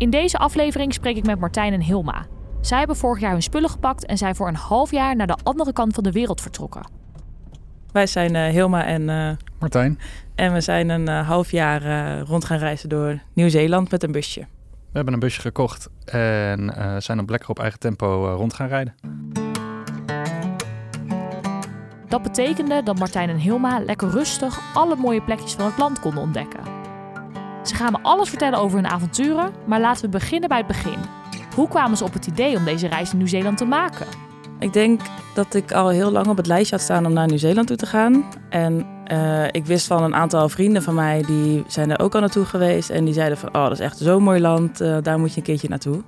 In deze aflevering spreek ik met Martijn en Hilma. Zij hebben vorig jaar hun spullen gepakt en zijn voor een half jaar naar de andere kant van de wereld vertrokken. Wij zijn uh, Hilma en uh, Martijn. En we zijn een uh, half jaar rond gaan reizen door Nieuw-Zeeland met een busje. We hebben een busje gekocht en zijn op lekker op eigen tempo rond gaan rijden. Dat betekende dat Martijn en Hilma lekker rustig alle mooie plekjes van het land konden ontdekken. Ze gaan me alles vertellen over hun avonturen, maar laten we beginnen bij het begin. Hoe kwamen ze op het idee om deze reis naar Nieuw-Zeeland te maken? Ik denk dat ik al heel lang op het lijstje had staan om naar Nieuw-Zeeland toe te gaan. En uh, ik wist van een aantal vrienden van mij, die zijn er ook al naartoe geweest. En die zeiden van, oh, dat is echt zo'n mooi land, uh, daar moet je een keertje naartoe.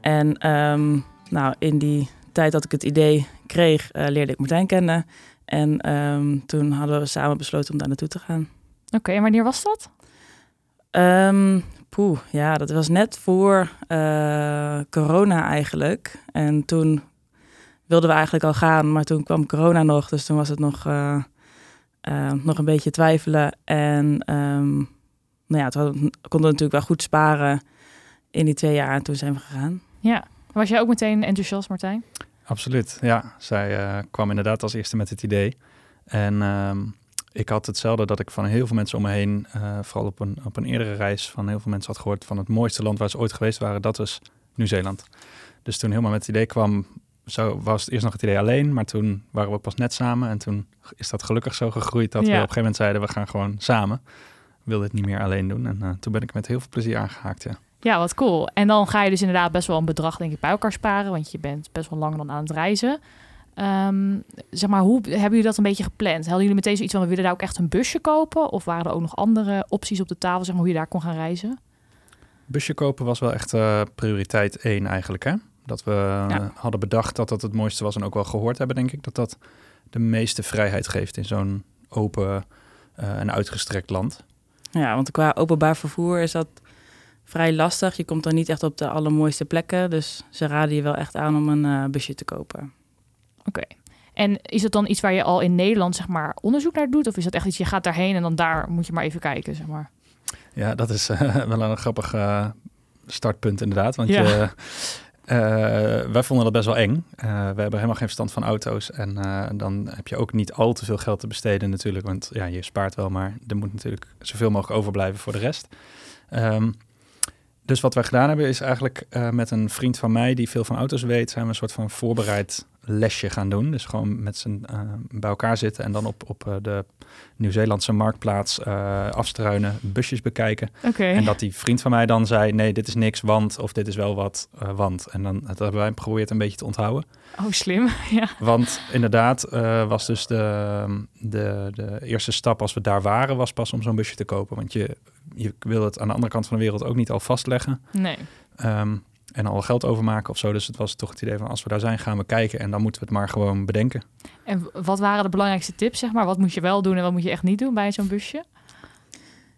En um, nou, in die tijd dat ik het idee kreeg, uh, leerde ik Martijn kennen. En um, toen hadden we samen besloten om daar naartoe te gaan. Oké, okay, en wanneer was dat? Um, poeh, ja, dat was net voor uh, corona eigenlijk. En toen wilden we eigenlijk al gaan, maar toen kwam corona nog. Dus toen was het nog, uh, uh, nog een beetje twijfelen. En um, nou ja, toen konden we natuurlijk wel goed sparen in die twee jaar. En toen zijn we gegaan. Ja, was jij ook meteen enthousiast, Martijn? Absoluut, ja. Zij kwam inderdaad als eerste met het idee. En... Um, ik had hetzelfde dat ik van heel veel mensen om me heen, uh, vooral op een, op een eerdere reis, van heel veel mensen had gehoord van het mooiste land waar ze ooit geweest waren, dat was Nieuw-Zeeland. Dus toen helemaal met het idee kwam, zo was het eerst nog het idee alleen, maar toen waren we pas net samen en toen is dat gelukkig zo gegroeid dat ja. we op een gegeven moment zeiden, we gaan gewoon samen. We wilden het niet meer alleen doen en uh, toen ben ik met heel veel plezier aangehaakt, ja. Ja, wat cool. En dan ga je dus inderdaad best wel een bedrag denk ik bij elkaar sparen, want je bent best wel lang dan aan het reizen. Um, zeg maar, hoe hebben jullie dat een beetje gepland? Hadden jullie meteen zoiets van, we willen daar ook echt een busje kopen? Of waren er ook nog andere opties op de tafel, zeg maar, hoe je daar kon gaan reizen? Busje kopen was wel echt uh, prioriteit één eigenlijk, hè? Dat we ja. hadden bedacht dat dat het mooiste was en ook wel gehoord hebben, denk ik. Dat dat de meeste vrijheid geeft in zo'n open uh, en uitgestrekt land. Ja, want qua openbaar vervoer is dat vrij lastig. Je komt dan niet echt op de allermooiste plekken. Dus ze raden je wel echt aan om een uh, busje te kopen. Oké. Okay. En is het dan iets waar je al in Nederland zeg maar onderzoek naar doet? Of is dat echt iets, je gaat daarheen en dan daar moet je maar even kijken, zeg maar? Ja, dat is uh, wel een grappig uh, startpunt inderdaad. Want ja. je, uh, wij vonden dat best wel eng. we hebben helemaal geen verstand van auto's. En dan heb je ook niet al te veel geld te besteden natuurlijk. Want ja, je spaart wel, maar er moet natuurlijk zoveel mogelijk overblijven voor de rest. Um, dus wat wij gedaan hebben is eigenlijk met een vriend van mij die veel van auto's weet, zijn we een soort van voorbereid lesje gaan doen. Dus gewoon met z'n uh, bij elkaar zitten en dan op, op uh, de Nieuw-Zeelandse marktplaats uh, afstruinen, busjes bekijken. Okay. En dat die vriend van mij dan zei, nee, dit is niks, want, of dit is wel wat, want. En dan dat hebben wij geprobeerd een beetje te onthouden. Oh, slim, ja. Want inderdaad was dus de, de, de eerste stap als we daar waren, was pas om zo'n busje te kopen. Want je, je wil het aan de andere kant van de wereld ook niet al vastleggen. Nee. Um, en al geld overmaken of zo. Dus het was toch het idee van als we daar zijn, gaan we kijken en dan moeten we het maar gewoon bedenken. En wat waren de belangrijkste tips, zeg maar? Wat moet je wel doen en wat moet je echt niet doen bij zo'n busje?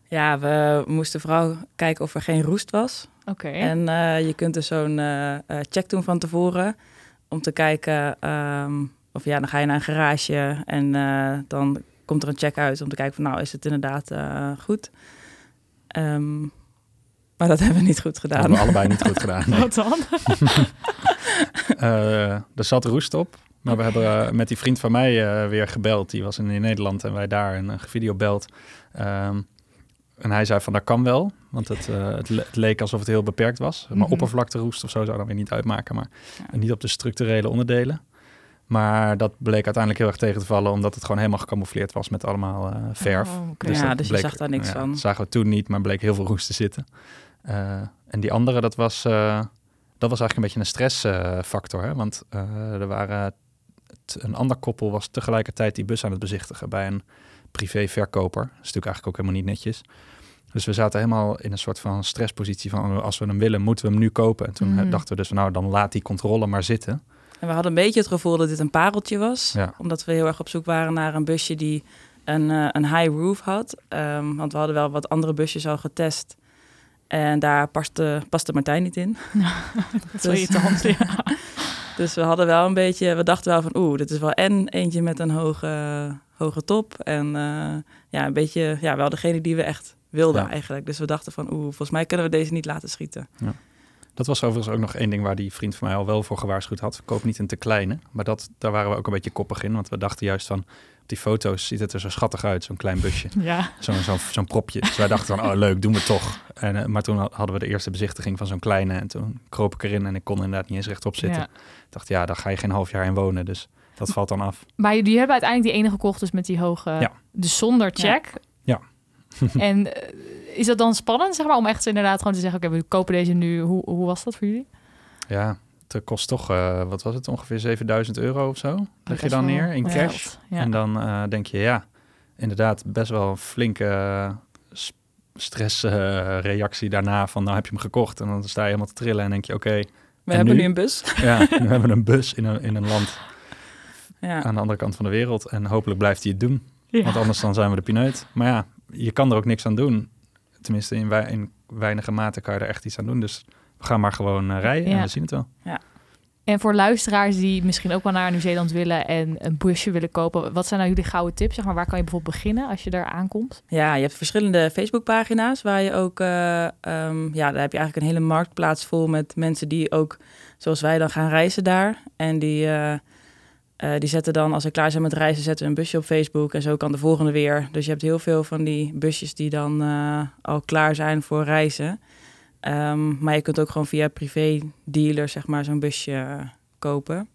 Ja, we moesten vooral kijken of er geen roest was. Oké. Okay. En uh, je kunt dus zo'n uh, check doen van tevoren om te kijken um, of ja, dan ga je naar een garage en uh, dan komt er een check uit om te kijken van nou is het inderdaad goed. Um, maar dat hebben we niet goed gedaan. Dat hebben we allebei niet goed gedaan. Nee. Wat dan? uh, er zat roest op. Maar we hebben uh, met die vriend van mij uh, weer gebeld. Die was in, in, Nederland en wij daar een video belt. Um, en hij zei van dat kan wel. Want het, het, le het, leek alsof het heel beperkt was. Maar mm -hmm. oppervlakte roest of zo zou dan weer niet uitmaken. Maar ja. niet op de structurele onderdelen. Maar dat bleek uiteindelijk heel erg tegen te vallen, omdat het gewoon helemaal gecamoufleerd was met allemaal uh, verf. Oh, okay. dus ja, dus bleek, je zag daar niks ja, van. Dat zagen we toen niet, maar bleek heel veel roest te zitten. Uh, en die andere, dat was, uh, dat was eigenlijk een beetje een stressfactor. hè? Want er waren een ander koppel was tegelijkertijd die bus aan het bezichtigen bij een privé verkoper. Dat is natuurlijk eigenlijk ook helemaal niet netjes. Dus we zaten helemaal in een soort van stresspositie van als we hem willen, moeten we hem nu kopen. En toen Mhm. dachten we dus van nou, dan laat die controle maar zitten. En we hadden een beetje het gevoel dat dit een pareltje was. Ja. Omdat we heel erg op zoek waren naar een busje die een, eh, een high roof had. Ehm, want we hadden wel wat andere busjes al getest. En daar paste, paste Martijn niet in. Dat is wel Dus- irritant, ja. Dus we hadden wel een beetje, we dachten wel van oeh, dit is wel en eentje met een hoge, hoge top. En eh, ja, een beetje, ja, wel degene die we echt wilden Ja. eigenlijk. Dus we dachten van oeh, volgens mij kunnen we deze niet laten schieten. Dat was overigens ook nog één ding waar die vriend van mij al wel voor gewaarschuwd had. Koop niet een te kleine. Maar dat, daar waren we ook een beetje koppig in. Want we dachten juist van, die foto's ziet het er zo schattig uit, zo'n klein busje. ja. Zo'n zo'n zo'n propje. Dus wij dachten van, oh leuk, doen we toch. En, eh, maar toen hadden we de eerste bezichtiging van zo'n kleine. En toen kroop ik erin en ik kon inderdaad niet eens rechtop zitten. Ja. Ik dacht, ja, daar ga je geen half jaar in wonen. Dus dat valt dan af. Maar jullie hebben uiteindelijk die ene gekocht, dus met die hoge... Ja. Dus zonder check. Ja. en eh, is dat dan spannend, zeg maar, om echt inderdaad gewoon te zeggen... oké, we kopen deze nu. Hoe, hoe was dat voor jullie? Ja, het kost toch, eh, wat was het, ongeveer 7000 euro of zo. Leg je dan neer in cash. Ja. En dan eh, denk je, ja, inderdaad, best wel een flinke eh, stressreactie daarna. Van nou heb je hem gekocht en dan sta je helemaal te trillen en denk je, oké, We En hebben nu? nu een bus. ja, nu hebben we een bus in een, in een land Ja. aan de andere kant van de wereld. En hopelijk blijft hij het doen, Ja. want anders dan zijn we de pineut. Maar ja, je kan er ook niks aan doen. Tenminste, in, in weinige mate kan je er echt iets aan doen. Dus we gaan maar gewoon eh, rijden en Ja. we zien het wel. En voor luisteraars die misschien ook wel naar Nieuw-Zeeland willen... en een busje willen kopen... wat zijn nou jullie gouden tips? Zeg maar, waar kan je bijvoorbeeld beginnen als je daar aankomt? Ja, je hebt verschillende Facebookpagina's waar je ook, eh, ehm, ja, daar heb je eigenlijk een hele marktplaats vol met mensen die ook, zoals wij dan gaan reizen daar. En die, eh, eh, die zetten dan, als ze klaar zijn met reizen, zetten een busje op Facebook en zo kan de volgende weer. Dus je hebt heel veel van die busjes die dan eh, al klaar zijn voor reizen. Ehm, maar je kunt ook gewoon via privé dealer, zeg maar, zo'n busje eh, kopen.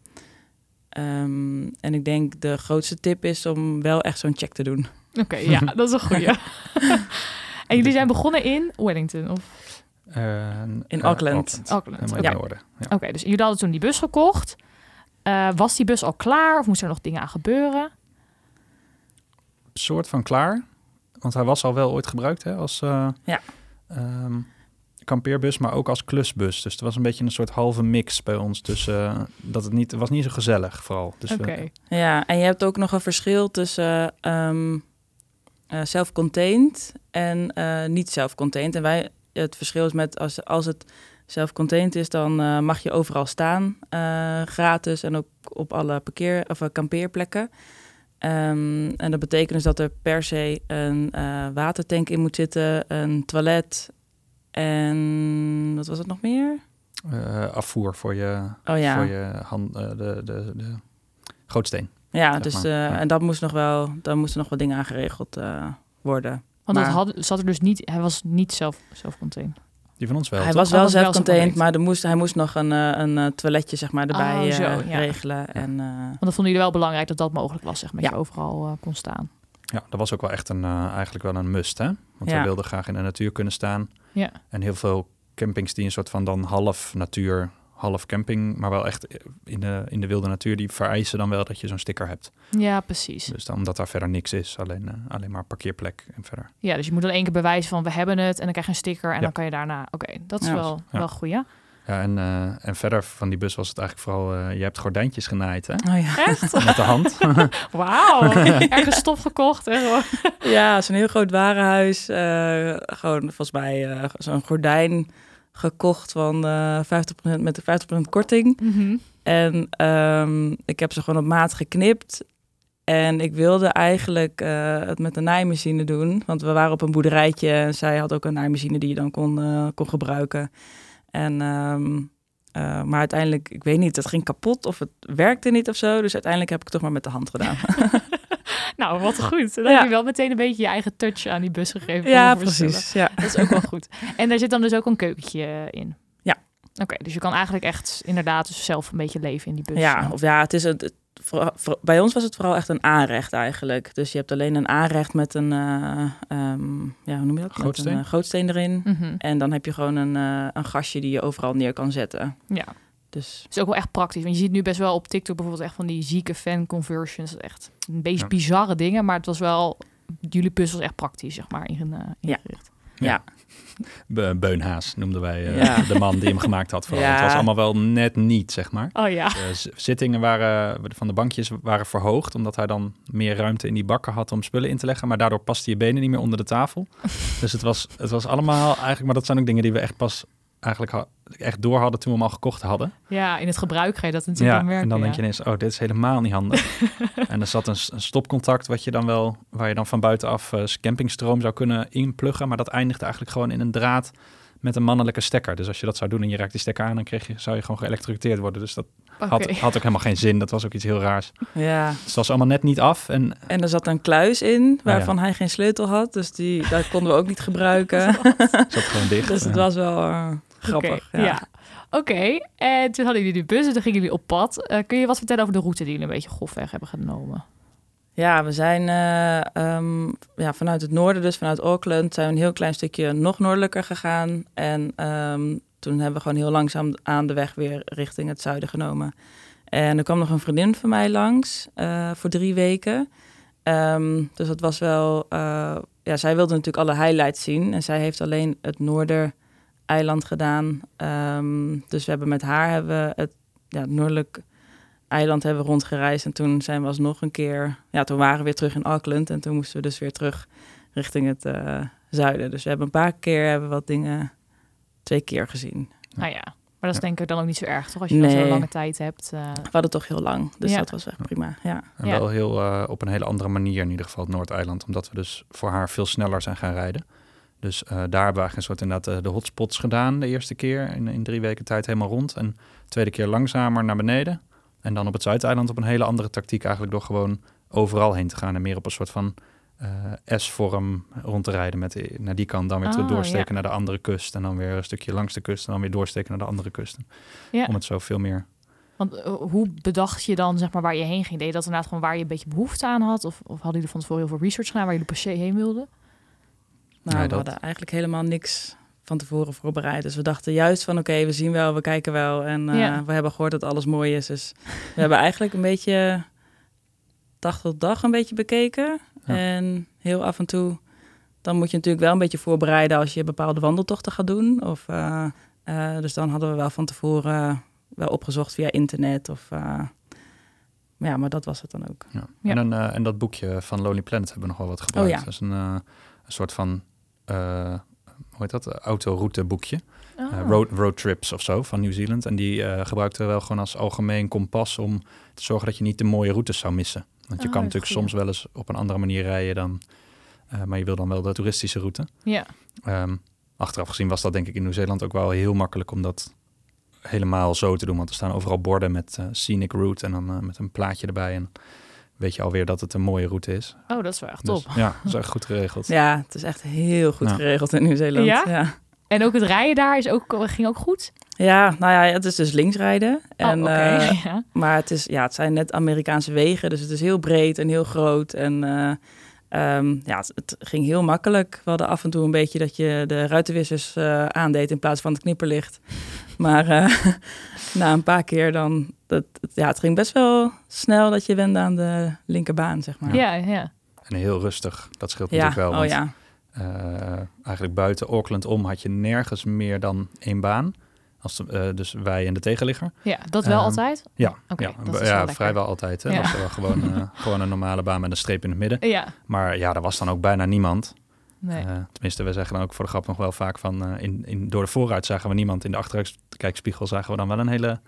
Ehm, en ik denk de grootste tip is om wel echt zo'n check te doen. Oké, ja, dat is een goeie. en jullie zijn begonnen in Wellington? Of... Eh, In eh, Auckland. Auckland, in ja. Oké, dus jullie hadden toen die bus gekocht. Eh, was die bus al klaar of moesten er nog dingen aan gebeuren? soort van klaar. Want hij was al wel ooit gebruikt hè, als eh, Ja. ehm, kampeerbus, maar ook als klusbus. Dus het was een beetje een soort halve mix bij ons. Dus eh, dat het niet, het was niet zo gezellig vooral. Dus Oké. we- Ja, en je hebt ook nog een verschil tussen ehm eh, self-contained en eh, niet self-contained. En wij, het verschil is met als, als het self-contained is, dan eh, mag je overal staan, eh, gratis en ook op alle parkeer- of eh, kampeerplekken. Ehm, en dat betekent dus dat er per se een eh, watertank in moet zitten, een toilet en wat was het nog meer? eh, afvoer voor je, Oh ja. voor je hand, eh, de, de, de gootsteen. Ja, dus eh, Ja. en dat moest nog wel, daar moesten nog wat dingen aan geregeld eh, worden. Want dat had, zat er dus niet, hij was niet zelf, zelf-contained. Die van ons wel. hij toch? was wel wel zelf-contained, maar er moest, hij moest nog een, eh, een toiletje zeg maar, erbij Oh, eh, zo, ja. regelen. En, eh, Want dat vonden jullie wel belangrijk dat dat mogelijk was, zeg maar, dat Ja. je overal eh, kon staan. Ja, dat was ook wel echt een, eh, eigenlijk wel een must, hè? Want Ja. we wilden graag in de natuur kunnen staan. Ja. En heel veel campings die een soort van dan half natuur, half camping, maar wel echt in de, in de wilde natuur, die vereisen dan wel dat je zo'n sticker hebt. Ja, precies. Dus dan, omdat daar verder niks is, alleen, eh, alleen maar parkeerplek en verder. Ja, dus je moet dan één keer bewijzen van we hebben het en dan krijg je een sticker en Ja. dan kan je daarna. Oké, dat is Ja. wel, Ja. wel goed, ja. Ja, en, eh, en verder van die bus was het eigenlijk vooral, eh, je hebt gordijntjes genaaid, hè? oh ja. Echt? Met de hand. Wauw. Ergens stof gekocht. Hè? ja, zo'n heel groot warenhuis. eh, gewoon volgens mij eh, zo'n gordijn gekocht van eh 50% met de 50% korting. Mhm. En ehm, ik heb ze gewoon op maat geknipt. En ik wilde eigenlijk eh, het met een naaimachine doen. Want we waren op een boerderijtje en zij had ook een naaimachine die je dan kon, eh, kon gebruiken. En, ehm, eh, maar uiteindelijk, ik weet niet, het ging kapot of het werkte niet of zo. Dus uiteindelijk heb ik het toch maar met de hand gedaan. Nou, wat goed. Dan Ja. heb je wel meteen een beetje je eigen touch aan die bus gegeven. ja, precies. Ja. Dat is ook wel goed. En daar zit dan dus ook een keukentje eh, in. Ja. Oké, dus je kan eigenlijk echt inderdaad dus zelf een beetje leven in die bus. Ja, of ja, het is een, voor- voor- bij ons was het vooral echt een aanrecht eigenlijk. Dus je hebt alleen een aanrecht met een, eh, ehm, ja, hoe noem je dat? Gootsteen? Met een eh, gootsteen erin. Mhm. En dan heb je gewoon een, eh, een gastje die je overal neer kan zetten. ja. Dus Het is ook wel echt praktisch. Want je ziet nu best wel op TikTok bijvoorbeeld echt van die zieke fan conversions. Echt een beetje Ja. bizarre dingen. Maar het was wel... Jullie puzzel was echt praktisch, zeg maar, in, eh, ingericht. Ja. Be- Beunhaas noemden wij eh, Ja. de man die hem gemaakt had. Vooral. Ja. Het was allemaal wel net niet, zeg maar. Oh ja. De zittingen waren, van de bankjes waren verhoogd, omdat hij dan meer ruimte in die bakken had om spullen in te leggen. Maar daardoor paste je benen niet meer onder de tafel. dus het was, het was allemaal eigenlijk, maar dat zijn ook dingen die we echt pas eigenlijk echt door hadden toen we hem al gekocht hadden. Ja, in het gebruik ga je dat natuurlijk Ja, dan merken. en dan ja. denk je ineens, oh, dit is helemaal niet handig. en er zat een, stopcontact wat je dan wel, waar je dan van buitenaf eh, campingstroom zou kunnen inpluggen. Maar dat eindigde eigenlijk gewoon in een draad met een mannelijke stekker. Dus als je dat zou doen en je raakt die stekker aan, dan kreeg je, zou je gewoon geëlektrocuteerd worden. Dus dat had, had ook helemaal geen zin. Dat was ook iets heel raars. Ja. Dus het was allemaal net niet af. En En er zat een kluis in Ah, waarvan hij geen sleutel had. Dus die, daar konden we ook niet gebruiken. zat gewoon dicht. dus het was wel eh, grappig. Oké, ja. Oké, en toen hadden jullie de bus en toen gingen jullie op pad. Eh, kun je wat vertellen over de route die jullie een beetje grofweg hebben genomen? Ja, we zijn eh, ehm, ja, vanuit het noorden, dus vanuit Auckland, zijn we een heel klein stukje nog noordelijker gegaan. En ehm, toen hebben we gewoon heel langzaam aan de weg weer richting het zuiden genomen. En er kwam nog een vriendin van mij langs eh, voor drie weken. Ehm, dus dat was wel. ja, zij wilde natuurlijk alle highlights zien. En zij heeft alleen het Noordereiland gedaan. Ehm, dus we hebben met haar hebben we het, ja, het noordelijk eiland hebben we rondgereisd. En toen zijn we alsnog een keer... Ja, toen waren we weer terug in Auckland. En toen moesten we dus weer terug richting het eh, zuiden. Dus we hebben een paar keer hebben we wat dingen twee keer gezien. Nou ja, maar dat is Ja. denk ik dan ook niet zo erg, toch? Als je dan Nee. zo'n lange tijd hebt. eh, We hadden toch heel lang, dus Ja. dat was echt prima. Ja. En wel heel eh, op een hele andere manier in ieder geval het Noordeiland. Omdat we dus voor haar veel sneller zijn gaan rijden. Dus eh, daar hebben we eigenlijk een soort inderdaad eh, de hotspots gedaan de eerste keer. In, in drie weken tijd helemaal rond. En de tweede keer langzamer naar beneden. En dan op het Zuideiland op een hele andere tactiek eigenlijk door gewoon overal heen te gaan. En meer op een soort van eh, S-vorm rond te rijden. Met naar die kant, dan weer Ah, terug doorsteken ja. naar de andere kust. En dan weer een stukje langs de kust. En dan weer doorsteken naar de andere kust. Ja. Om het zo veel meer Want hoe bedacht je dan zeg maar waar je heen ging? Deed je dat inderdaad gewoon waar je een beetje behoefte aan had? Of, of hadden jullie van tevoren heel veel research gedaan waar jullie per se heen wilden? Nou, Nee, we dat- hadden eigenlijk helemaal niks van tevoren voorbereid. Dus we dachten juist van oké, we zien wel, we kijken wel. En eh, Ja. we hebben gehoord dat alles mooi is. Dus we hebben eigenlijk een beetje dag tot dag een beetje bekeken. Ja. En heel af en toe, dan moet je natuurlijk wel een beetje voorbereiden als je bepaalde wandeltochten gaat doen. Of, eh, eh, dus dan hadden we wel van tevoren wel opgezocht via internet. Of, eh, ja, maar dat was het dan ook. Ja. Ja. En, dan, eh, en dat boekje van Lonely Planet hebben we nog wel wat gebruikt. Oh ja. Dat is een, eh, een soort van, eh, hoe heet dat, autorouteboekje. Oh. Eh, road, road trips of zo van Nieuw-Zeeland. En die eh gebruikten we wel gewoon als algemeen kompas om te zorgen dat je niet de mooie routes zou missen. Want je Oh, kan natuurlijk goed. soms wel eens op een andere manier rijden dan, maar je wil dan wel de toeristische route. Ja, Ehm, achteraf gezien was dat denk ik in Nieuw-Zeeland ook wel heel makkelijk om dat helemaal zo te doen. Want er staan overal borden met scenic route en dan met een plaatje erbij. En weet je alweer dat het een mooie route is. oh, dat is wel echt top. Dus, ja, dat is echt goed geregeld. Ja, het is echt heel goed Ja. geregeld in Nieuw-Zeeland. Ja? ja. En ook het rijden daar is ook, ging ook goed? Ja, nou ja, het is dus linksrijden. En, oh, oké. eh, ja. maar het, is, ja, het zijn net Amerikaanse wegen, dus het is heel breed en heel groot. En eh, ehm, ja, het, het ging heel makkelijk. We hadden af en toe een beetje dat je de ruitenwissers eh, aandeed in plaats van het knipperlicht. Maar eh, na een paar keer dan, dat, het- ja, het ging best wel snel dat je wende aan de linkerbaan, zeg maar. Ja, ja. En heel rustig, dat scheelt ja. natuurlijk wel. oh want, ja. eh, eigenlijk buiten Auckland om had je nergens meer dan één baan. Als de- eh, dus wij en de tegenligger. ja, dat wel Ehm, altijd? Ja, Oké, ja, dat is b- wel ja vrijwel altijd. Hè? Ja. Dat was wel gewoon, eh, gewoon een normale baan met een streep in het midden. Ja, Maar ja, er was dan ook bijna niemand. nee. Eh, tenminste, we zeggen dan ook voor de grap nog wel vaak van... in, in, door de vooruit zagen we niemand. In de achteruitkijkspiegel zagen we dan wel een hele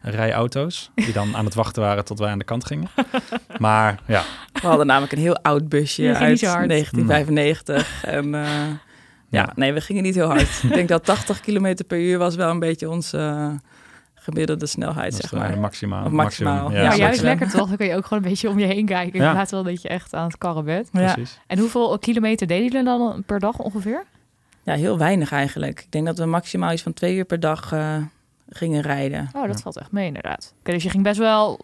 rij auto's... die dan aan het wachten waren tot wij aan de kant gingen. Maar ja, We hadden namelijk een heel oud busje uit niet zo hard. 1995. En eh, ja, nee, we gingen niet heel hard. Ik denk dat 80 km per uur was wel een beetje onze eh, gemiddelde snelheid, dat zeg is, eh, maar. maximaal. Of maximaal, maximum. ja. nou, juist lekker toch? Dan kun je ook gewoon een beetje om je heen kijken. Ja. In plaats van dat je echt aan het karren bent. Ja. Precies. En hoeveel kilometer deden jullie dan per dag ongeveer? ja, heel weinig eigenlijk. Ik denk dat we maximaal iets van twee uur per dag eh, gingen rijden. Oh, dat Ja. valt echt mee inderdaad. Oké, dus je ging best wel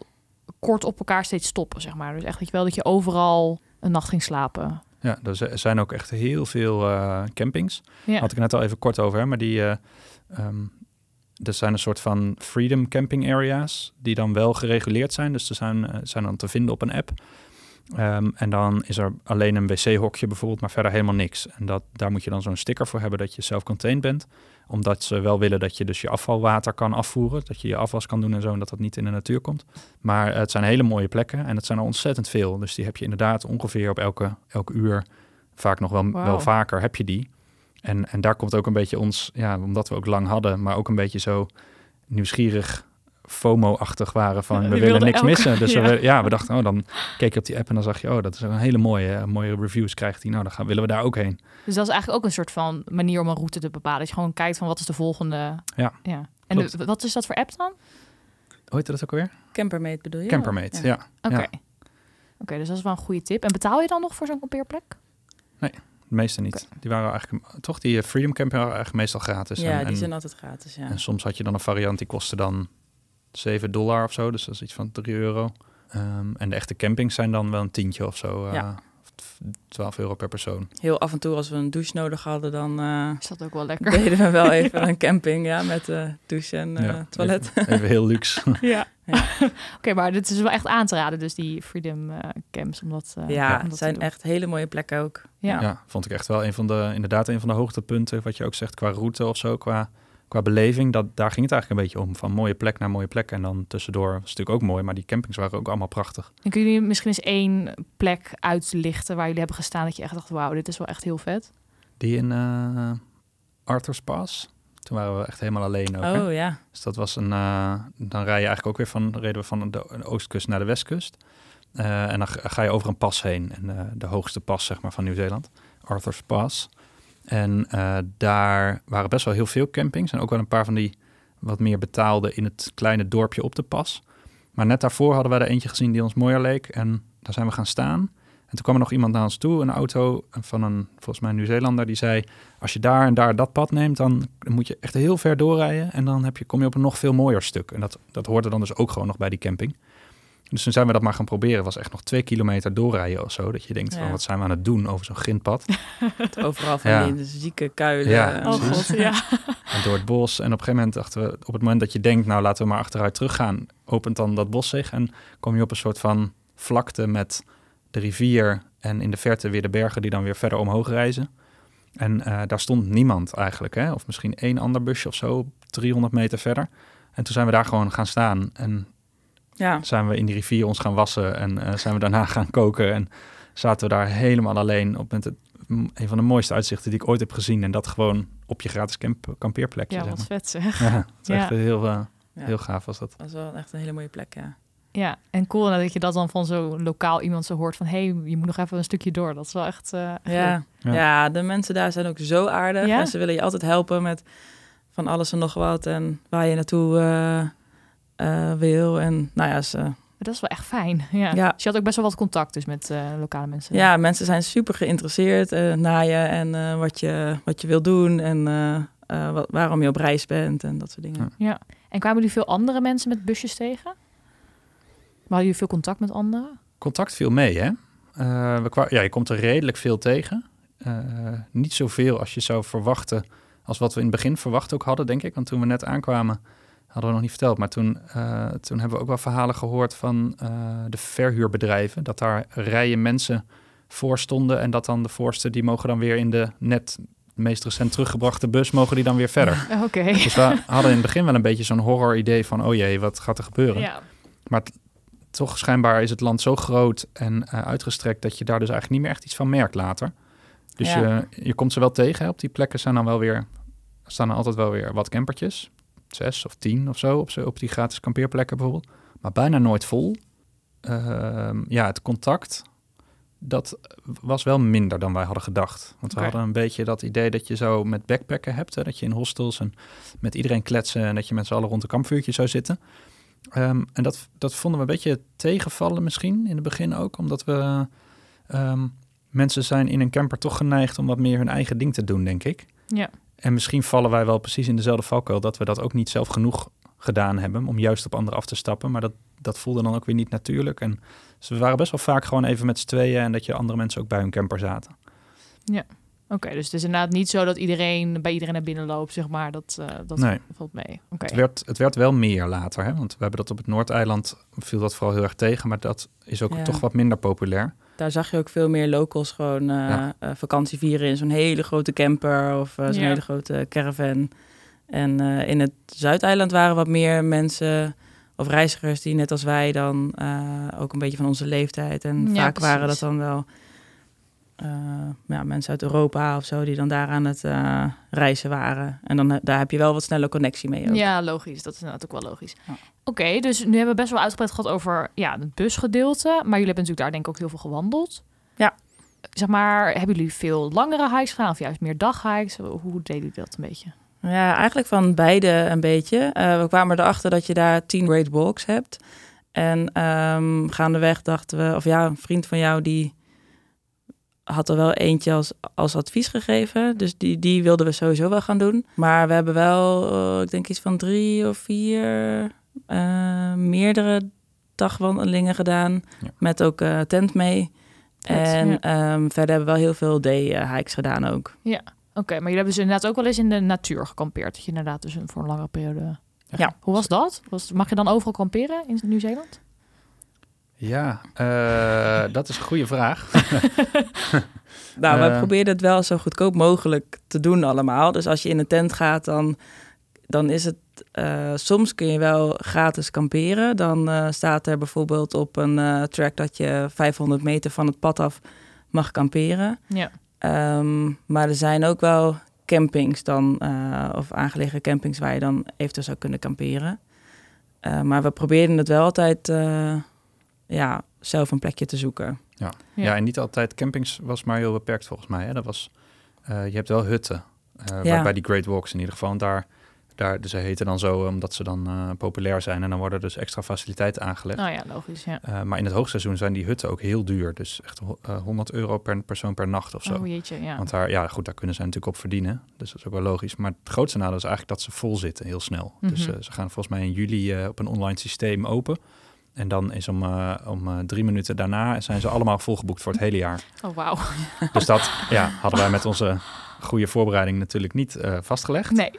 kort op elkaar steeds stoppen, zeg maar. Dus echt dat je wel dat je overal een nacht ging slapen. Ja, er zijn ook echt heel veel eh, campings. Ja. Had ik net al even kort over, hè, maar die... eh ehm, er zijn een soort van freedom camping areas die dan wel gereguleerd zijn. Dus er zijn, eh, zijn dan te vinden op een app. Ehm, en dan is er alleen een wc-hokje bijvoorbeeld, maar verder helemaal niks. En dat, daar moet je dan zo'n sticker voor hebben dat je self-contained bent. Omdat ze wel willen dat je dus je afvalwater kan afvoeren. Dat je je afwas kan doen en zo, en dat dat niet in de natuur komt. Maar het zijn hele mooie plekken en het zijn er ontzettend veel. Dus die heb je inderdaad ongeveer op elke, elke uur, vaak nog wel, wel vaker, heb je die. En, en daar komt ook een beetje ons, ja, omdat we ook lang hadden, maar ook een beetje zo nieuwsgierig FOMO-achtig waren van we die willen niks elke- missen. Dus ja. we, ja, we dachten, oh, dan keek je op die app en dan zag je, oh, dat is een hele mooie, eh, mooie reviews krijgt hij. Nou, dan gaan, willen we daar ook heen. Dus dat is eigenlijk ook een soort van manier om een route te bepalen. Dat je gewoon kijkt van wat is de volgende. Ja, ja. En klopt. de- wat is dat voor app dan? Hoe heet dat ook alweer? Campermate bedoel je? Campermate, ja. Oké. Ja. Oké, dus dat is wel een goede tip. En betaal je dan nog voor zo'n kampeerplek? De meeste niet. Die waren eigenlijk, toch die eh, Freedom Camper waren eigenlijk meestal gratis. Ja, en, die zijn altijd gratis, ja. en soms had je dan een variant die kostte dan 7 dollar of zo. Dus dat is iets van 3 euro. Ehm, en de echte campings zijn dan wel een tientje of zo. eh, Ja. of 12 euro per persoon. Heel af en toe als we een douche nodig hadden, dan eh, Is dat ook wel lekker? deden we wel even een camping, ja, met eh douche en eh, Ja, toilet. Even, even heel luxe. Ja. Ja. Oké, maar dit is wel echt aan te raden, dus die Freedom Camps. Omdat, eh, ja, het zijn echt hele mooie plekken ook. Ja. Ja. vond ik echt wel een van de, inderdaad een van de hoogtepunten, wat je ook zegt, qua route of zo, qua, qua beleving. Dat, daar ging het eigenlijk een beetje om, van mooie plek naar mooie plek. En dan tussendoor was het natuurlijk ook mooi, maar die campings waren ook allemaal prachtig. En kunnen jullie misschien eens één plek uitlichten waar jullie hebben gestaan dat je echt dacht, wauw, dit is wel echt heel vet. Die in eh Arthur's Pass, toen waren we echt helemaal alleen ook. hè? Oh ja, Dus dat was een, eh, dan rij je eigenlijk ook weer van, reden we van de, oostkust naar de westkust. Eh, en dan ga ga je over een pas heen, en, eh, de hoogste pas zeg maar van Nieuw-Zeeland, Arthur's Pass. En eh, daar waren best wel heel veel campings en ook wel een paar van die wat meer betaalde in het kleine dorpje op de pas. Maar net daarvoor hadden wij er eentje gezien die ons mooier leek en daar zijn we gaan staan. En toen kwam er nog iemand naar ons toe, een auto van een, volgens mij Nieuw-Zeelander, die zei... als je daar en daar dat pad neemt, dan moet je echt heel ver doorrijden... en dan heb je, kom je op een nog veel mooier stuk. En dat, dat hoorde dan dus ook gewoon nog bij die camping. Dus toen zijn we dat maar gaan proberen. Was echt nog twee kilometer doorrijden of zo. Dat je denkt, Ja. van, wat zijn we aan het doen over zo'n grindpad? overal van Ja. die zieke kuilen. Ja, Oh god, ja. En door het bos. En op een gegeven moment dachten we, op het moment dat je denkt, nou laten we maar achteruit teruggaan, opent dan dat bos zich en kom je op een soort van vlakte met de rivier en in de verte weer de bergen die dan weer verder omhoog reizen. En eh, daar stond niemand eigenlijk, hè? of misschien één ander busje of zo, 300 meter verder. En toen zijn we daar gewoon gaan staan en ja, zijn we in die rivier ons gaan wassen en eh, zijn we daarna gaan koken en zaten we daar helemaal alleen op met het, een van de mooiste uitzichten die ik ooit heb gezien. En dat gewoon op je gratis camp, kampeerplekje. Ja, zeg wat vet zeg. Ja, het is Ja. echt heel, eh, Ja. heel gaaf was dat. dat is wel echt een hele mooie plek, ja. Ja, en cool dat je dat dan van zo'n lokaal iemand zo hoort van... hé, hey, je moet nog even een stukje door. Dat is wel echt... eh, echt. Ja. Ja. Ja. de mensen daar zijn ook zo aardig. Ja? En ze willen je altijd helpen met van alles en nog wat. En waar je naartoe wil. En nou ja, ze, Dat is wel echt fijn. Ja. Ja. Dus je had ook best wel wat contact dus met eh, lokale mensen. ja, mensen zijn super geïnteresseerd eh, naar je. En eh, wat, je, wat je wil doen. En eh, eh, wat, waarom je op reis bent. En dat soort dingen. Ja. Ja. En kwamen jullie veel andere mensen met busjes tegen? Hadden jullie veel contact met anderen? Contact viel mee, hè? Eh, we ja, je komt er redelijk veel tegen. Eh, niet zoveel als je zou verwachten, als wat we in het begin verwacht ook hadden, denk ik. Want toen we net aankwamen, hadden we nog niet verteld. Maar toen, eh, toen hebben we ook wel verhalen gehoord van eh, de verhuurbedrijven. Dat daar rijen mensen voor stonden. En dat dan de voorste, die mogen dan weer in de net meest recent teruggebrachte bus, mogen die dan weer verder. Oké. Dus we hadden in het begin wel een beetje zo'n horror idee van, oh jee, wat gaat er gebeuren? Ja. Maar toch schijnbaar is het land zo groot en eh, uitgestrekt dat je daar dus eigenlijk niet meer echt iets van merkt later. Dus Ja. je, je komt ze wel tegen. Hè. Op die plekken zijn dan wel weer, staan er altijd wel weer wat campertjes. Zes of tien of zo op, op die gratis kampeerplekken bijvoorbeeld. Maar bijna nooit vol. Ehm, ja, het contact, dat was wel minder dan wij hadden gedacht. Want we hadden een beetje dat idee dat je zo met backpacken hebt. Hè, dat je in hostels en met iedereen kletsen en dat je met z'n allen rond een kampvuurtje zou zitten. Ehm, en dat, dat vonden we een beetje tegenvallen misschien in het begin ook. Omdat we ehm, mensen zijn in een camper toch geneigd om wat meer hun eigen ding te doen, denk ik. Ja. En misschien vallen wij wel precies in dezelfde valkuil dat we dat ook niet zelf genoeg gedaan hebben om juist op anderen af te stappen. Maar dat, dat voelde dan ook weer niet natuurlijk. En dus we waren best wel vaak gewoon even met z'n tweeën en dat je andere mensen ook bij hun camper zaten. Oké, dus het is inderdaad niet zo dat iedereen bij iedereen naar binnen loopt, zeg maar. Dat, uh, dat Nee. valt mee. Oké. Het, werd, het werd wel meer later, hè? want we hebben dat op het Noordeiland, viel dat vooral heel erg tegen, maar dat is ook Ja. toch wat minder populair. Daar zag je ook veel meer locals gewoon eh, Ja. eh, vakantie vieren in zo'n hele grote camper of eh, zo'n Ja. hele grote caravan. En eh, in het Zuideiland waren wat meer mensen of reizigers die net als wij dan eh, ook een beetje van onze leeftijd. En Ja, vaak waren dat dan wel eh, ja, mensen uit Europa of zo die dan daar aan het eh, reizen waren. En dan daar heb je wel wat sneller connectie mee ook. Ja, logisch. Dat is inderdaad ook wel logisch. Ja. Oké, dus nu hebben we best wel uitgebreid gehad over ja, het busgedeelte. Maar jullie hebben natuurlijk daar denk ik ook heel veel gewandeld. Ja. Zeg maar, hebben jullie veel langere hikes gedaan of juist meer daghikes? Hoe deden jullie dat een beetje? Ja, eigenlijk van beide een beetje. Eh, we kwamen erachter dat je daar tien great walks hebt. En ehm gaandeweg dachten we, of ja, een vriend van jou die had er wel eentje als, als advies gegeven. Dus die, die wilden we sowieso wel gaan doen. Maar we hebben wel, eh, ik denk iets van drie of vier eh, meerdere dagwandelingen gedaan. Ja. Met ook eh, tent mee. En ja. ehm, verder hebben we wel heel veel day-hikes gedaan ook. Oké, maar jullie hebben dus inderdaad ook wel eens in de natuur gekampeerd. Dat je inderdaad dus een, voor een langere periode... Ja. Hoe was dat? Was, mag je dan overal kamperen in Nieuw-Zeeland? Ja, eh, dat is een goede vraag. Nou, we Eh. probeerden het wel zo goedkoop mogelijk te doen allemaal. Dus als je in een tent gaat, dan, dan is het... eh, soms kun je wel gratis kamperen. Dan eh, staat er bijvoorbeeld op een eh, track dat je 500 meter van het pad af mag kamperen. Ja. Ehm, maar er zijn ook wel campings dan, eh, of aangelegen campings waar je dan eventueel zou kunnen kamperen. Eh, maar we probeerden het wel altijd eh, ja, zelf een plekje te zoeken. Ja. Ja. en niet altijd. Campings was maar heel beperkt volgens mij. Hè? Dat was, eh, je hebt wel hutten. eh, Ja. bij, bij die Great Walks in ieder geval. En daar, daar, dus ze heten dan zo omdat ze dan eh, populair zijn. En dan worden dus extra faciliteiten aangelegd. Nou ja, logisch, ja. Eh, maar in het hoogseizoen zijn die hutten ook heel duur. Dus echt ho- eh, 100 euro per persoon per nacht of zo. Oh jeetje, ja. Want daar, ja, goed, daar kunnen ze natuurlijk op verdienen. Dus dat is ook wel logisch. Maar het grootste nadeel is eigenlijk dat ze vol zitten, heel snel. Dus Mhm. eh, ze gaan volgens mij in juli eh, op een online systeem open. En dan is om, eh, om eh, drie minuten daarna zijn ze allemaal volgeboekt voor het hele jaar. Oh, wauw. Dus dat ja, hadden wij met onze goede voorbereiding natuurlijk niet eh, vastgelegd. Nee.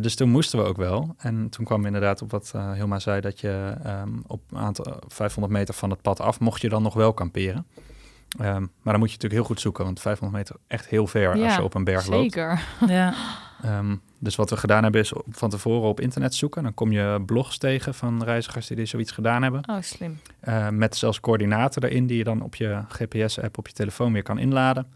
Dus toen moesten we ook wel. En toen kwam inderdaad op wat Hilma zei, dat je ehm, op een aantal 500 meter van het pad af mocht je dan nog wel kamperen. Ehm, maar dan moet je natuurlijk heel goed zoeken, want 500 meter echt heel ver als je op een berg loopt. Zeker. Ja. Ehm, dus wat we gedaan hebben is op- van tevoren op internet zoeken. Dan kom je blogs tegen van reizigers die dit zoiets gedaan hebben. Oh, slim. Eh, met zelfs coördinaten erin die je dan op je GPS-app op je telefoon weer kan inladen.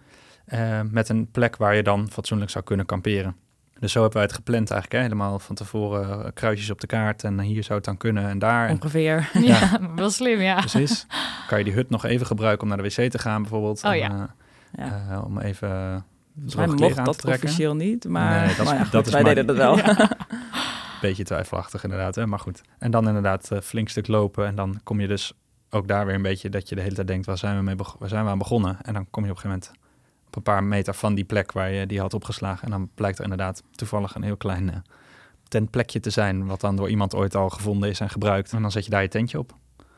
Eh, met een plek waar je dan fatsoenlijk zou kunnen kamperen. Dus zo hebben wij het gepland eigenlijk. Hè? Helemaal van tevoren eh, kruisjes op de kaart. En hier zou het dan kunnen en daar. En Ongeveer. Ja, wel slim, ja. precies. Kan je die hut nog even gebruiken om naar de wc te gaan bijvoorbeeld. Oh En, ja. eh, Ja. eh, om even mij mocht dat officieel niet, maar, Nee, dat is- maar ja, goed, dat is wij maar- deden dat wel. Beetje twijfelachtig inderdaad, hè? maar goed. En dan inderdaad eh, flink stuk lopen. En dan kom je dus ook daar weer een beetje dat je de hele tijd denkt, waar zijn we, mee waar zijn we aan begonnen? En dan kom je op een gegeven moment op een paar meter van die plek waar je die had opgeslagen. En dan blijkt er inderdaad toevallig een heel klein eh, tentplekje te zijn, wat dan door iemand ooit al gevonden is en gebruikt. En dan zet je daar je tentje op.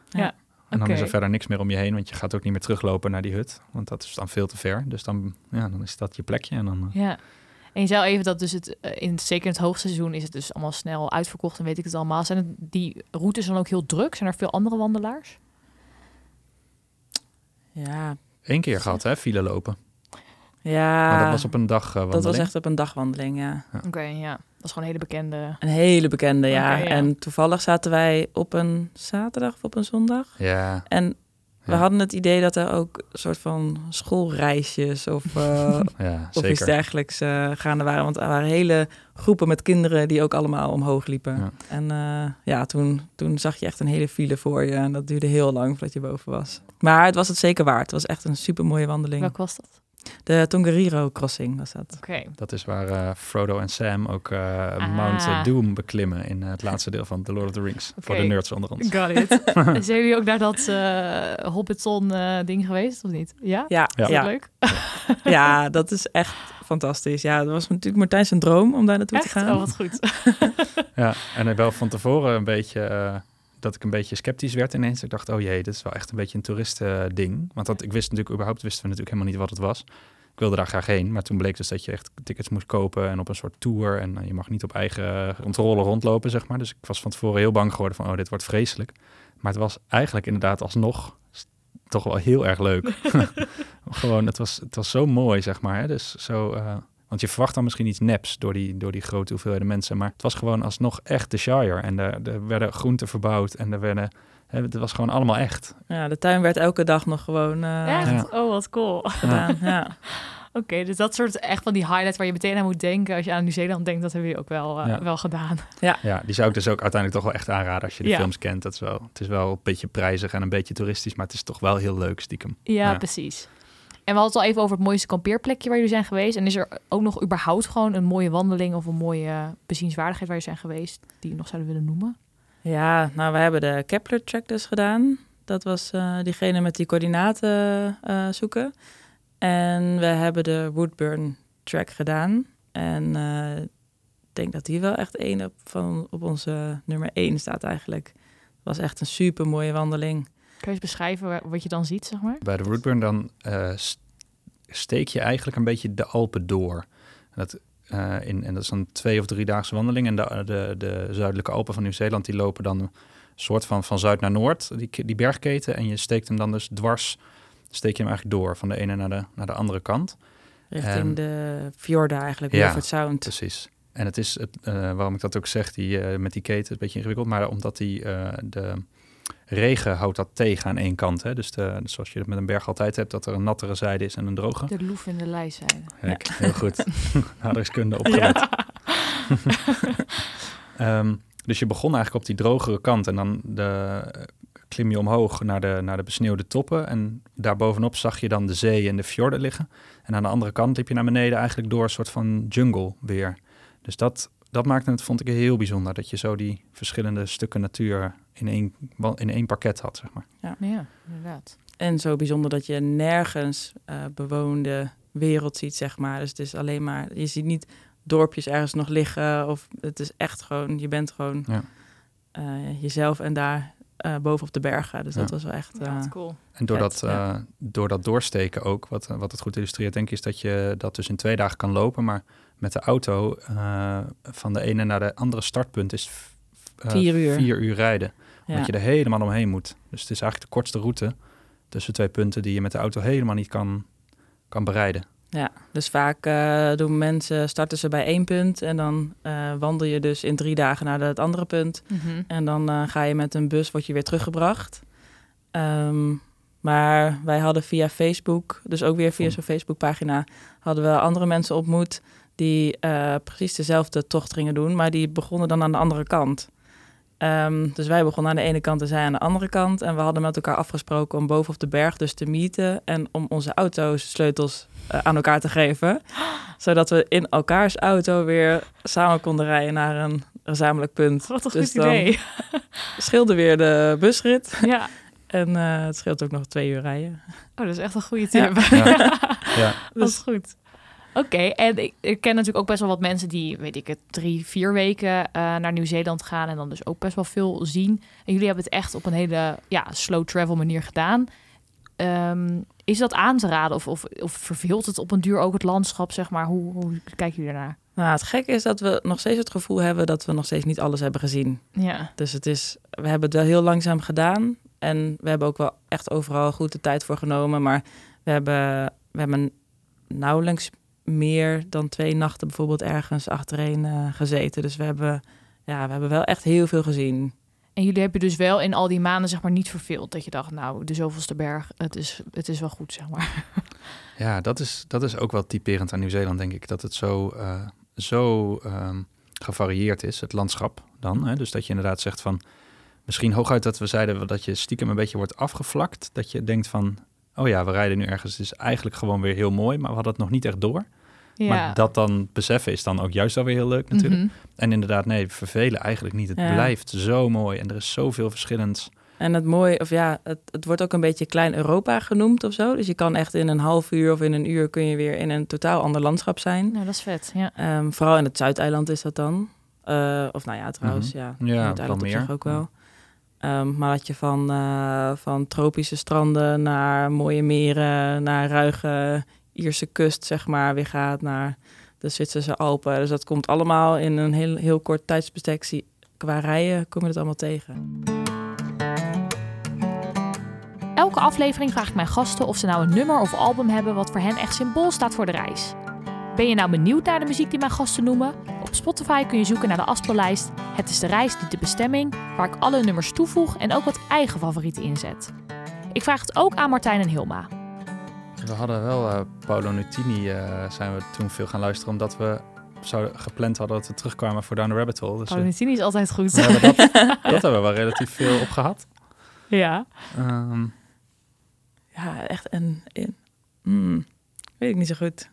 Ja, En dan is er verder niks meer om je heen, want je gaat ook niet meer teruglopen naar die hut. Want dat is dan veel te ver. Dus dan, ja, dan is dat je plekje. En dan, eh, Ja. En je zei even dat dus het, eh, in, zeker in het hoogseizoen is het dus allemaal snel uitverkocht en weet ik het allemaal. Zijn het, die routes dan ook heel druk? Zijn er veel andere wandelaars? Ja, één keer gehad, hè, file lopen. Ja maar dat was op een dag eh, dat was echt op een dagwandeling, ja. Oké, ja. Dat is gewoon een hele bekende... Een hele bekende, ja. En toevallig zaten wij op een zaterdag of op een zondag. Ja, En we Ja. hadden het idee dat er ook een soort van schoolreisjes of, eh, ja of iets dergelijks eh, gaande waren. Want er waren hele groepen met kinderen die ook allemaal omhoog liepen. Ja. En eh, ja, toen, toen zag je echt een hele file voor je. En dat duurde heel lang voordat je boven was. Maar het was het zeker waard. Het was echt een super mooie wandeling. Welke was dat? De Tongariro Crossing was dat. Oké. Dat is waar eh, Frodo en Sam ook eh, Ah. Mount Doom beklimmen in het laatste deel van The Lord of the Rings. Voor de nerds onder ons. Got it. Zijn jullie ook naar dat eh Hobbiton eh, ding geweest of niet? Ja? Ja, Ja. Leuk? ja, dat is echt fantastisch. Ja, dat was natuurlijk Martijn zijn droom om daar naartoe Echt? te gaan. Oh, wat goed. Ja, en ik wel van tevoren een beetje eh, dat ik een beetje sceptisch werd ineens. Ik dacht, oh jee, dit is wel echt een beetje een toeristending. Want dat, ik wist natuurlijk überhaupt wisten we natuurlijk helemaal niet wat het was. wilde daar graag heen. Maar toen bleek dus dat je echt tickets moest kopen en op een soort tour. En eh, je mag niet op eigen controle rondlopen, zeg maar. Dus ik was van tevoren heel bang geworden van, oh, dit wordt vreselijk. Maar het was eigenlijk inderdaad alsnog toch wel heel erg leuk. Gewoon, het was, het was zo mooi, zeg maar. Hè? Dus zo, eh, want je verwacht dan misschien iets neps door die, door die grote hoeveelheden mensen. Maar het was gewoon alsnog echt de Shire. En er, er werden groenten verbouwd en er werden... hè, Het was gewoon allemaal echt. Ja, de tuin werd elke dag nog gewoon eh, Echt? Ja. Oh, wat cool. Oké, gedaan. Ja. dus dat soort echt van die highlights waar je meteen aan moet denken als je aan Nieuw-Zeeland denkt, dat hebben jullie ook wel, eh, Ja. wel gedaan. Ja, die zou ik dus ook uiteindelijk toch wel echt aanraden als je de Ja. films kent. Dat is wel, het is wel een beetje prijzig en een beetje toeristisch, maar het is toch wel heel leuk stiekem. Ja, Ja. precies. En we hadden het al even over het mooiste kampeerplekje waar jullie zijn geweest. En is er ook nog überhaupt gewoon een mooie wandeling of een mooie bezienswaardigheid waar je zijn geweest die je nog zouden willen noemen? ja, nou, we hebben de Kepler track dus gedaan. Dat was eh, diegene met die coördinaten eh, zoeken. En we hebben de Woodburn track gedaan. En eh, ik denk dat die wel echt één op, van, op onze nummer één staat eigenlijk. Het was echt een super mooie wandeling. Kun je eens beschrijven wa- wat je dan ziet, zeg maar? Bij de Rootburn dan eh, steek je eigenlijk een beetje de Alpen door. Dat, eh, in, en dat is een twee of driedaagse wandeling. En de, de, de zuidelijke Alpen van Nieuw-Zeeland die lopen dan een soort van van zuid naar noord, die, die bergketen. En je steekt hem dan dus dwars, steek je hem eigenlijk door van de ene naar de, naar de andere kant. Richting En- de fjorden eigenlijk, Ja, Wilford Sound. Precies. En het is, het, eh, waarom ik dat ook zeg, die, eh, met die keten, is een beetje ingewikkeld. Maar omdat die, eh, de regen houdt dat tegen aan één kant. Hè? Dus, de, dus zoals je het met een berg altijd hebt, dat er een nattere zijde is en een droge. De loef in de. Kijk, heel goed. Aardrijkskunde opgelet. Ehm, dus je begon eigenlijk op die drogere kant en dan de, klim je omhoog naar de, naar de besneeuwde toppen. En daarbovenop zag je dan de zee en de fjorden liggen. En aan de andere kant liep je naar beneden eigenlijk door een soort van jungle weer. Dus dat, dat maakte het, vond ik, heel bijzonder. Dat je zo die verschillende stukken natuur in één, in één pakket had, zeg maar. Ja, inderdaad. En zo bijzonder dat je nergens eh, bewoonde wereld ziet, zeg maar. Dus het is alleen maar, je ziet niet dorpjes ergens nog liggen. Of het is echt gewoon, je bent gewoon Ja. eh, jezelf en daar eh boven op de bergen. Dus dat was wel echt. Ja, eh, cool. En door, Vet, dat, ja. eh, door dat doorsteken ook, wat, wat het goed illustreert, denk ik, is dat je dat dus in twee dagen kan lopen. Maar met de auto eh, van de ene naar de andere startpunt is Vier uur. vier uur rijden. ja. Omdat je er helemaal omheen moet. Dus het is eigenlijk de kortste route tussen twee punten die je met de auto helemaal niet kan, kan bereiden. Ja, dus vaak eh, doen mensen, starten ze bij één punt en dan eh, wandel je dus in drie dagen naar het andere punt. Mhm. En dan eh, ga je met een bus, word je weer teruggebracht. Ehm, maar wij hadden via Facebook, dus ook weer via Van- zo'n Facebookpagina, hadden we andere mensen ontmoet die precies dezelfde tocht gingen doen, maar die begonnen dan aan de andere kant. Ehm, dus wij begonnen aan de ene kant en zij aan de andere kant. En we hadden met elkaar afgesproken om boven op de berg dus te meeten en om onze auto's sleutels eh, aan elkaar te geven. Zodat we in elkaars auto weer samen konden rijden naar een gezamenlijk punt. Wat een Dus goed dan idee. scheelde weer de busrit. Ja. En eh, het scheelt ook nog twee uur rijden. Oh, dat is echt een goede tip. Ja. Ja. Dat is goed. Oké, en ik, ik ken natuurlijk ook best wel wat mensen die, weet ik het, drie, vier weken eh, naar Nieuw-Zeeland gaan en dan dus ook best wel veel zien. En jullie hebben het echt op een hele ja, slow travel manier gedaan. Ehm, is dat aan te raden of, of, of verveelt het op een duur ook het landschap, zeg maar? Hoe, hoe kijken jullie daarnaar? Nou, het gekke is dat we nog steeds het gevoel hebben dat we nog steeds niet alles hebben gezien. Ja, Dus het is, we hebben het wel heel langzaam gedaan. En we hebben ook wel echt overal goed de tijd voor genomen. Maar we hebben, we hebben nauwelijks meer dan twee nachten bijvoorbeeld ergens achtereen eh, gezeten. Dus we hebben, ja, we hebben wel echt heel veel gezien. en jullie hebben dus wel in al die maanden zeg maar niet verveeld. Dat je dacht, nou, de zoveelste berg, het is, het is wel goed, zeg maar. Ja, dat is, dat is ook wel typerend aan Nieuw-Zeeland, denk ik. Dat het zo, eh, zo ehm, gevarieerd is, het landschap dan. Hè? Dus dat je inderdaad zegt van... Misschien hooguit dat we zeiden dat je stiekem een beetje wordt afgevlakt. Dat je denkt van, oh ja, we rijden nu ergens. Het is eigenlijk gewoon weer heel mooi, maar we hadden het nog niet echt door. Ja. Maar dat dan beseffen is dan ook juist alweer heel leuk natuurlijk. Mhm. En inderdaad, nee, vervelen eigenlijk niet. Het Ja. blijft zo mooi en er is zoveel verschillends. En het mooie, of ja, het, het wordt ook een beetje Klein Europa genoemd of zo. Dus je kan echt in een half uur of in een uur kun je weer in een totaal ander landschap zijn. Nou, dat is vet, ja. Ehm, vooral in het Zuideiland is dat dan. Eh, of nou ja, trouwens, ja. Mhm. Ja, het wel eiland op meer. zich ook wel. Ehm, maar dat je van, eh, van tropische stranden naar mooie meren, naar ruige Ierse kust, zeg maar, weer gaat naar de Zwitserse Alpen. Dus dat komt allemaal in een heel, heel kort tijdsbestek. Qua rijden kom je het allemaal tegen. Elke aflevering vraag ik mijn gasten of ze nou een nummer of album hebben wat voor hen echt symbool staat voor de reis. Ben je nou benieuwd naar de muziek die mijn gasten noemen? Op Spotify kun je zoeken naar de afspeellijst Het is de reis, niet de bestemming, waar ik alle nummers toevoeg en ook wat eigen favorieten inzet. Ik vraag het ook aan Martijn en Hilma. We hadden wel eh, Paolo Nutini, eh, zijn we toen veel gaan luisteren, omdat we zouden gepland hadden dat we terugkwamen voor Down the Rabbit Hole. Dus we- Valentini is altijd goed. we hebben dat, dat hebben we wel relatief veel op gehad. ja. Ehm, Ja, echt en in. Hmm, weet ik niet zo goed.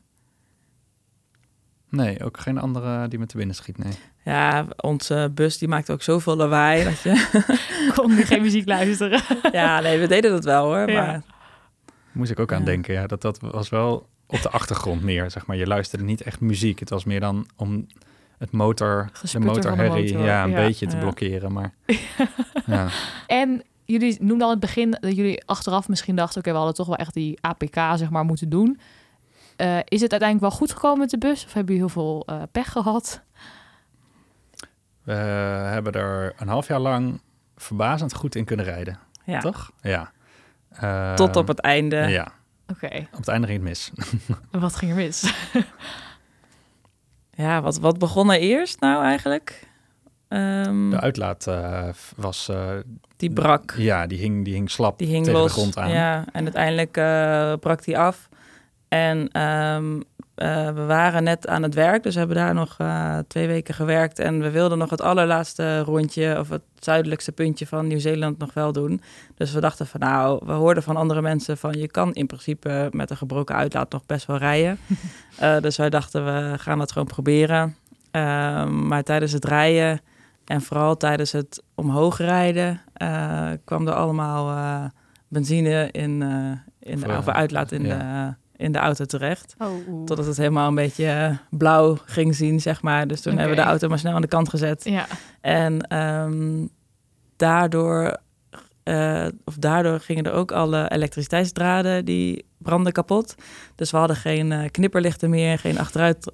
nee, ook geen andere die me te binnen schiet, nee. Ja, onze bus die maakt ook zoveel lawaai. Dat je, Ik kon geen muziek luisteren. ja, nee, we deden dat wel hoor. Ja. Maar Moest ik ook aan denken, ja. Dat, dat was wel op de achtergrond meer, zeg maar. Je luisterde niet echt muziek. Het was meer dan om het motor, de Gesputter van de motorherrie, motor, ja, een ja. beetje te blokkeren. Maar ja. En jullie noemden al in het begin dat jullie achteraf misschien dachten... oké, we hadden toch wel echt die APK zeg maar moeten doen. Eh, is het uiteindelijk wel goed gekomen met de bus? Of hebben jullie heel veel eh, pech gehad? we hebben er een half jaar lang verbazend goed in kunnen rijden, ja, toch? Ja. Ehm, tot op het einde. Ja, Oké, op het einde ging het mis. en wat ging er mis? Ja, wat, wat begon er eerst nou eigenlijk? Ehm, De uitlaat eh, was, eh, die brak. ja, die hing, die hing slap Die hing tegen los. de grond aan. Ja, en uiteindelijk eh, brak die af. En ehm, eh, we waren net aan het werk, dus we hebben daar nog eh, twee weken gewerkt. En we wilden nog het allerlaatste rondje, of het zuidelijkste puntje van Nieuw-Zeeland nog wel doen. Dus we dachten van nou, we hoorden van andere mensen van je kan in principe met een gebroken uitlaat nog best wel rijden. Eh, dus wij dachten we gaan dat gewoon proberen. Ehm, maar tijdens het rijden en vooral tijdens het omhoog rijden kwam er allemaal benzine in, in de, of uitlaat in, ja. de, in de auto terecht. Oh, Totdat het helemaal een beetje eh, blauw ging zien, zeg maar. Dus toen hebben we de auto maar snel aan de kant gezet. Ja, En ehm, daardoor, eh, of daardoor gingen er ook alle elektriciteitsdraden die brandden kapot. Dus we hadden geen eh, knipperlichten meer, geen achteruit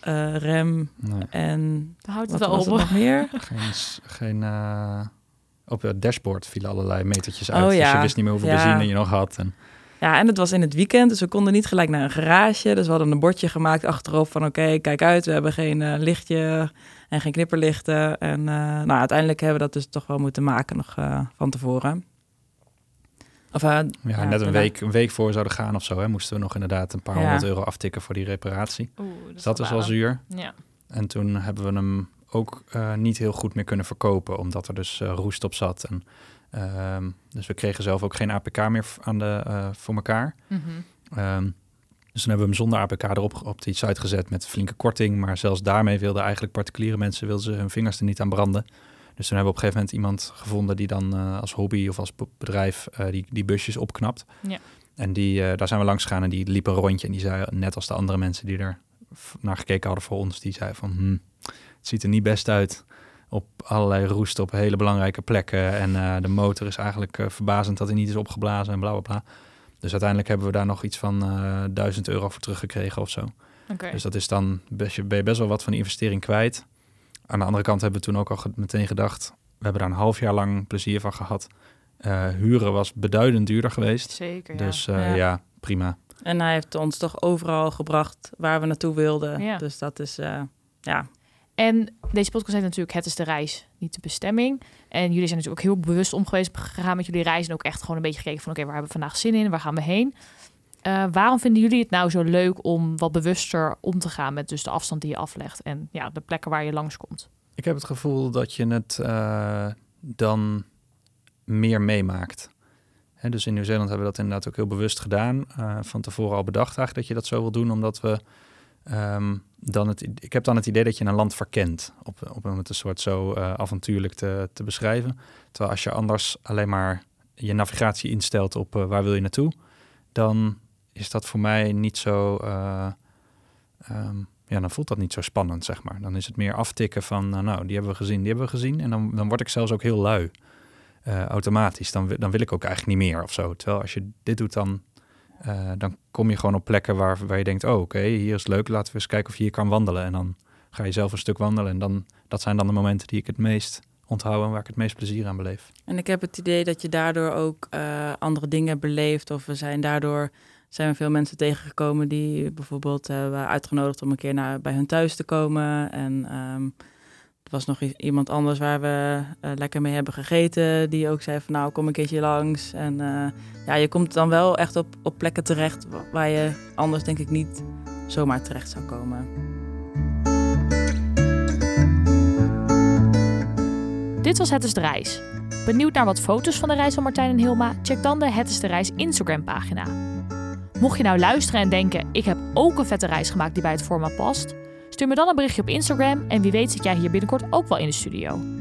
eh, rem Nee, en houdt wat het wel was op. er nog meer? geen, geen eh, op het dashboard vielen allerlei metertjes uit. Oh, Dus je ja. wist niet meer hoeveel Ja. benzine je nog had. En, Ja, en het was in het weekend, dus we konden niet gelijk naar een garage. Dus we hadden een bordje gemaakt achterop van oké, kijk uit, we hebben geen eh, lichtje en geen knipperlichten. En eh, nou, uiteindelijk hebben we dat dus toch wel moeten maken nog eh, van tevoren. Of, ja, ja, net een week, een week voor we zouden gaan of zo, hè, moesten we nog inderdaad een paar Ja. honderd euro aftikken voor die reparatie. Oeh, Dus dat was wel zuur. Ja. En toen hebben we hem ook eh, niet heel goed meer kunnen verkopen, omdat er dus roest op zat. En, ehm, dus we kregen zelf ook geen APK meer aan de, eh, voor elkaar. Mhm. Ehm, dus toen hebben we hem zonder APK erop op die site gezet met flinke korting. Maar zelfs daarmee wilden eigenlijk particuliere mensen wilden ze hun vingers er niet aan branden. Dus toen hebben we op een gegeven moment iemand gevonden die dan eh, als hobby of als be- bedrijf eh, die, die busjes opknapt. Ja. En die, daar zijn we langs gegaan en die liep een rondje. En die zei, net als de andere mensen die er naar gekeken hadden voor ons, die zei van, hm, het ziet er niet best uit. Op allerlei roest op hele belangrijke plekken. En eh, de motor is eigenlijk eh, verbazend dat hij niet is opgeblazen en bla bla bla. Dus uiteindelijk hebben we daar nog iets van eh 1000 euro voor teruggekregen of zo. Oké. Dus dat is dan best, je ben je best wel wat van die investering kwijt. Aan de andere kant hebben we toen ook al ge- meteen gedacht, we hebben daar een half jaar lang plezier van gehad. Eh, huren was beduidend duurder geweest. Zeker, ja. Dus eh, Ja. ja. prima. En hij heeft ons toch overal gebracht waar we naartoe wilden. Ja. Dus dat is, eh, ja, En deze podcast heet natuurlijk Het is de reis, niet de bestemming. En jullie zijn natuurlijk ook heel bewust om geweest gegaan met jullie reis. En ook echt gewoon een beetje gekeken van oké, waar hebben we vandaag zin in? Waar gaan we heen? Eh, waarom vinden jullie het nou zo leuk om wat bewuster om te gaan met dus de afstand die je aflegt en ja, de plekken waar je langskomt? Ik heb het gevoel dat je het eh, dan meer meemaakt. Hè, dus in Nieuw-Zeeland hebben we dat inderdaad ook heel bewust gedaan. eh, van tevoren al bedacht eigenlijk dat je dat zo wil doen, omdat we ehm, dan het. Ik heb dan het idee dat je een land verkent, op, op om het een soort zo eh, avontuurlijk te, te beschrijven. Terwijl als je anders alleen maar je navigatie instelt op eh, waar wil je naartoe, dan is dat voor mij niet zo. eh, ehm, ja, dan voelt dat niet zo spannend, zeg maar. Dan is het meer aftikken van, nou, nou die hebben we gezien, die hebben we gezien. En dan, dan word ik zelfs ook heel lui, automatisch. Dan, dan wil ik ook eigenlijk niet meer of zo. Terwijl als je dit doet, dan Uh, dan kom je gewoon op plekken waar, waar je denkt, oh oké, hier is leuk, laten we eens kijken of je hier kan wandelen. En dan ga je zelf een stuk wandelen en dan, dat zijn dan de momenten die ik het meest onthoud en waar ik het meest plezier aan beleef. En ik heb het idee dat je daardoor ook uh, andere dingen beleeft of we zijn daardoor zijn we veel mensen tegengekomen die bijvoorbeeld hebben uitgenodigd om een keer naar, bij hun thuis te komen. En um, er was nog iemand anders waar we uh, lekker mee hebben gegeten, die ook zei van nou kom een keertje langs. En uh, ja, je komt dan wel echt op, op plekken terecht waar je anders denk ik niet zomaar terecht zou komen. Dit was Het is de Reis. Benieuwd naar wat foto's van de reis van Martijn en Hilma? Check dan de Het is de Reis Instagram pagina. Mocht je nou luisteren en denken, ik heb ook een vette reis gemaakt die bij het format past, stuur me dan een berichtje op Instagram en wie weet zit jij hier binnenkort ook wel in de studio.